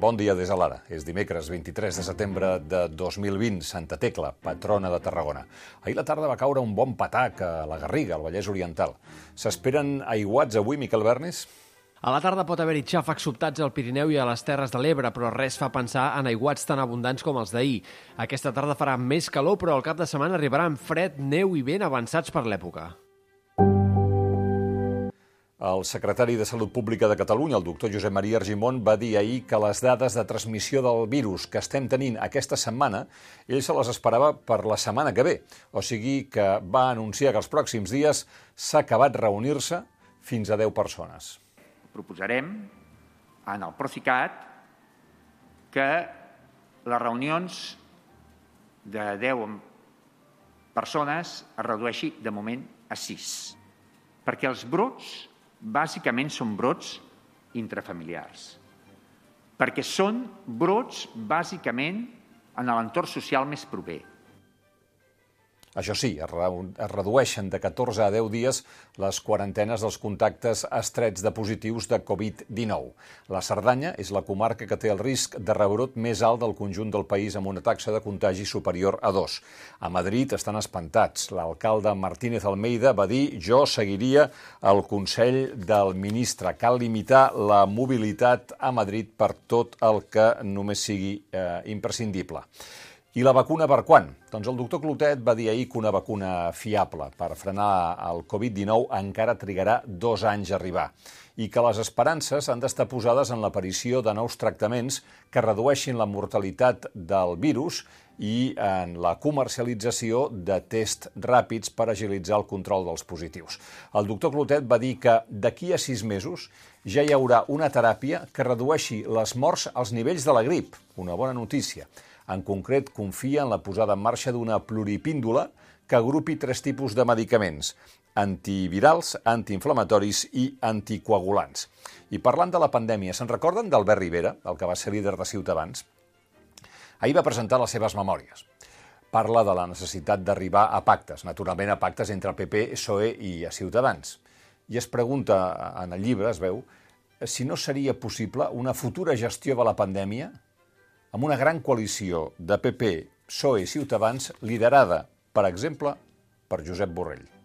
Bon dia des de l'ara. És dimecres 23 de setembre de 2020, Santa Tecla, patrona de Tarragona. Ahir la tarda va caure un bon patac a la Garriga, al Vallès Oriental. S'esperen aiguats avui, Miquel Bernis? A la tarda pot haver-hi xàfecs sobtats al Pirineu i a les Terres de l'Ebre, però res fa pensar en aiguats tan abundants com els d'ahir. Aquesta tarda farà més calor, però al cap de setmana arribarà amb fred, neu i vent avançats per l'època. El secretari de Salut Pública de Catalunya, el doctor Josep Maria Argimon, va dir ahir que les dades de transmissió del virus que estem tenint aquesta setmana, ell se les esperava per la setmana que ve. O sigui que va anunciar que els pròxims dies s'ha acabat reunir-se fins a 10 persones. Proposarem en el Procicat que les reunions de 10 persones es redueixi de moment a 6, perquè els brots bàsicament són brots intrafamiliars, perquè són brots bàsicament en l'entorn social més proper. Això sí, es, redueixen de 14 a 10 dies les quarantenes dels contactes estrets de positius de Covid-19. La Cerdanya és la comarca que té el risc de rebrot més alt del conjunt del país amb una taxa de contagi superior a 2. A Madrid estan espantats. L'alcalde Martínez Almeida va dir jo seguiria el Consell del ministre. Cal limitar la mobilitat a Madrid per tot el que només sigui eh, imprescindible. I la vacuna per quan? Doncs el doctor Clotet va dir ahir que una vacuna fiable per frenar el Covid-19 encara trigarà dos anys a arribar i que les esperances han d'estar posades en l'aparició de nous tractaments que redueixin la mortalitat del virus i en la comercialització de tests ràpids per agilitzar el control dels positius. El doctor Clotet va dir que d'aquí a sis mesos ja hi haurà una teràpia que redueixi les morts als nivells de la grip. Una bona notícia. En concret, confia en la posada en marxa d'una pluripíndola que agrupi tres tipus de medicaments, antivirals, antiinflamatoris i anticoagulants. I parlant de la pandèmia, se'n recorden d'Albert Rivera, el que va ser líder de Ciutadans? Ahir va presentar les seves memòries. Parla de la necessitat d'arribar a pactes, naturalment a pactes entre el PP, PSOE i Ciutadans. I es pregunta en el llibre, es veu, si no seria possible una futura gestió de la pandèmia amb una gran coalició de PP, PSOE i Ciutadans liderada, per exemple, per Josep Borrell.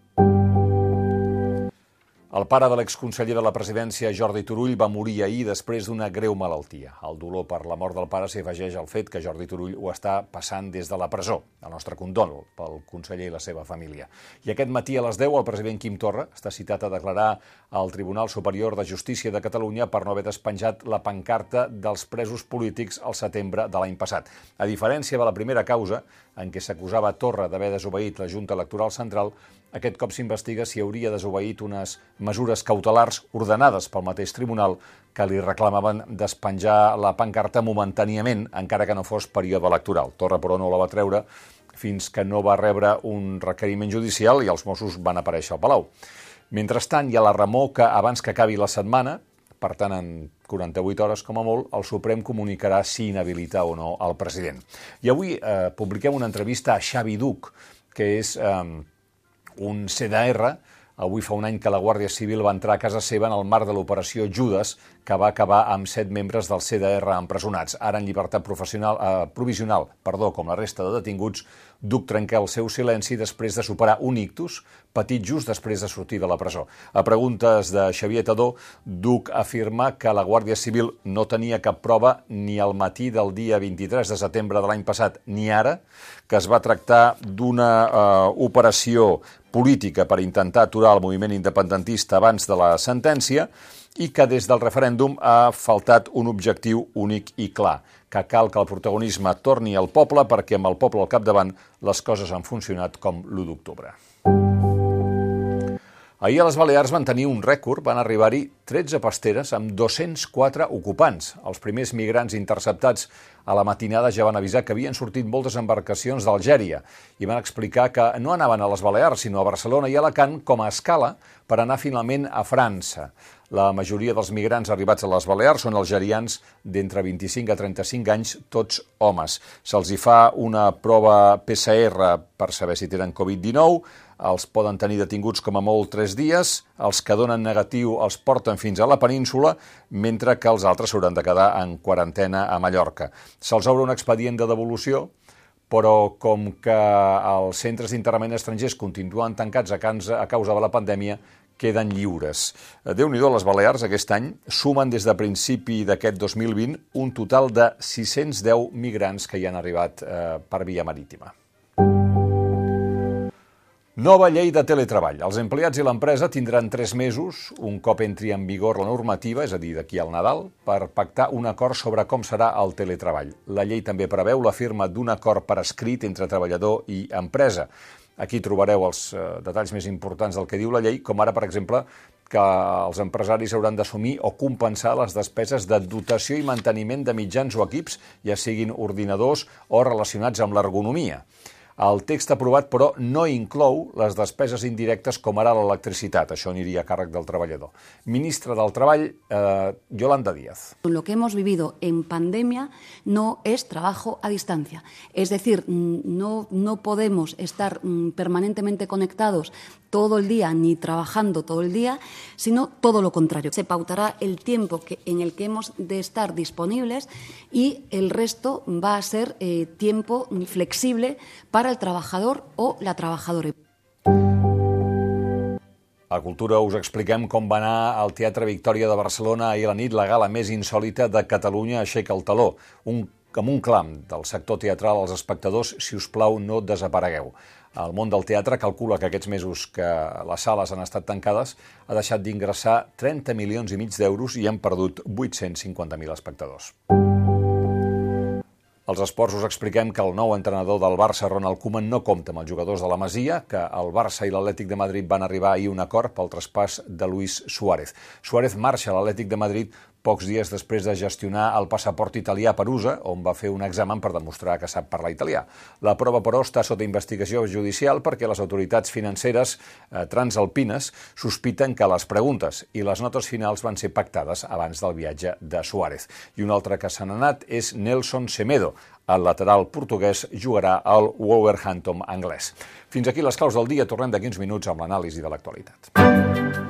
El pare de l'exconseller de la presidència, Jordi Turull, va morir ahir després d'una greu malaltia. El dolor per la mort del pare s'hi afegeix al fet que Jordi Turull ho està passant des de la presó. El nostre condol pel conseller i la seva família. I aquest matí a les 10 el president Quim Torra està citat a declarar al Tribunal Superior de Justícia de Catalunya per no haver despenjat la pancarta dels presos polítics al setembre de l'any passat. A diferència de la primera causa, en què s'acusava Torra d'haver desobeït la Junta Electoral Central, aquest cop s'investiga si hauria desobeït unes mesures cautelars ordenades pel mateix tribunal que li reclamaven despenjar la pancarta momentàniament, encara que no fos període electoral. Torra, però, no la va treure fins que no va rebre un requeriment judicial i els Mossos van aparèixer al Palau. Mentrestant, hi ha la remor que abans que acabi la setmana, per tant, en 48 hores com a molt, el Suprem comunicarà si inhabilita o no el president. I avui eh, publiquem una entrevista a Xavi Duc, que és eh, un CDR, avui fa un any que la Guàrdia Civil va entrar a casa seva en el marc de l'operació Judes, que va acabar amb set membres del CDR empresonats. Ara en llibertat professional, eh, provisional, perdó, com la resta de detinguts, Duc trenca el seu silenci després de superar un ictus patit just després de sortir de la presó. A preguntes de Xavier Tadó, Duc afirma que la Guàrdia Civil no tenia cap prova ni al matí del dia 23 de setembre de l'any passat ni ara, que es va tractar d'una eh, operació política per intentar aturar el moviment independentista abans de la sentència i que des del referèndum ha faltat un objectiu únic i clar, que cal que el protagonisme torni al poble perquè amb el poble al capdavant les coses han funcionat com l'1 d'octubre. Ahir a les Balears van tenir un rècord, van arribar-hi 13 pasteres amb 204 ocupants. Els primers migrants interceptats a la matinada ja van avisar que havien sortit moltes embarcacions d'Algèria i van explicar que no anaven a les Balears, sinó a Barcelona i Alacant com a escala per anar finalment a França. La majoria dels migrants arribats a les Balears són algerians d'entre 25 a 35 anys, tots homes. Se'ls hi fa una prova PCR per saber si tenen Covid-19, els poden tenir detinguts com a molt tres dies, els que donen negatiu els porten fins a la península, mentre que els altres s'hauran de quedar en quarantena a Mallorca. Se'ls obre un expedient de devolució, però com que els centres d'internament estrangers continuen tancats a causa, a causa de la pandèmia, queden lliures. déu nhi les Balears aquest any sumen des de principi d'aquest 2020 un total de 610 migrants que hi han arribat eh, per via marítima. Nova llei de teletreball. Els empleats i l'empresa tindran tres mesos, un cop entri en vigor la normativa, és a dir, d'aquí al Nadal, per pactar un acord sobre com serà el teletreball. La llei també preveu la firma d'un acord per escrit entre treballador i empresa. Aquí trobareu els eh, detalls més importants del que diu la llei, com ara, per exemple, que els empresaris hauran d'assumir o compensar les despeses de dotació i manteniment de mitjans o equips, ja siguin ordinadors o relacionats amb l'ergonomia. El text aprovat, però, no inclou les despeses indirectes com ara l'electricitat. Això aniria a càrrec del treballador. Ministra del Treball, eh, Yolanda Díaz. Lo que hemos vivido en pandemia no es trabajo a distancia. Es decir, no, no podemos estar mm, permanentemente conectados todo el día ni trabajando todo el día, sino todo lo contrario. Se pautará el tiempo que, en el que hemos de estar disponibles y el resto va a ser eh, tiempo flexible para para el trabajador o la trabajadora. A Cultura us expliquem com va anar al Teatre Victòria de Barcelona ahir a la nit la gala més insòlita de Catalunya aixeca el taló. Un, amb un clam del sector teatral als espectadors, si us plau, no desaparegueu. El món del teatre calcula que aquests mesos que les sales han estat tancades ha deixat d'ingressar 30 milions i mig d'euros i han perdut 850.000 espectadors. Als esports us expliquem que el nou entrenador del Barça, Ronald Koeman, no compta amb els jugadors de la Masia, que el Barça i l'Atlètic de Madrid van arribar ahir a un acord pel traspàs de Luis Suárez. Suárez marxa a l'Atlètic de Madrid pocs dies després de gestionar el passaport italià per USA, on va fer un examen per demostrar que sap parlar italià. La prova, però, està sota investigació judicial perquè les autoritats financeres eh, transalpines sospiten que les preguntes i les notes finals van ser pactades abans del viatge de Suárez. I un altre que se n'ha anat és Nelson Semedo, el lateral portuguès jugarà al Wolverhampton anglès. Fins aquí les claus del dia. Tornem d'aquí uns minuts amb l'anàlisi de l'actualitat.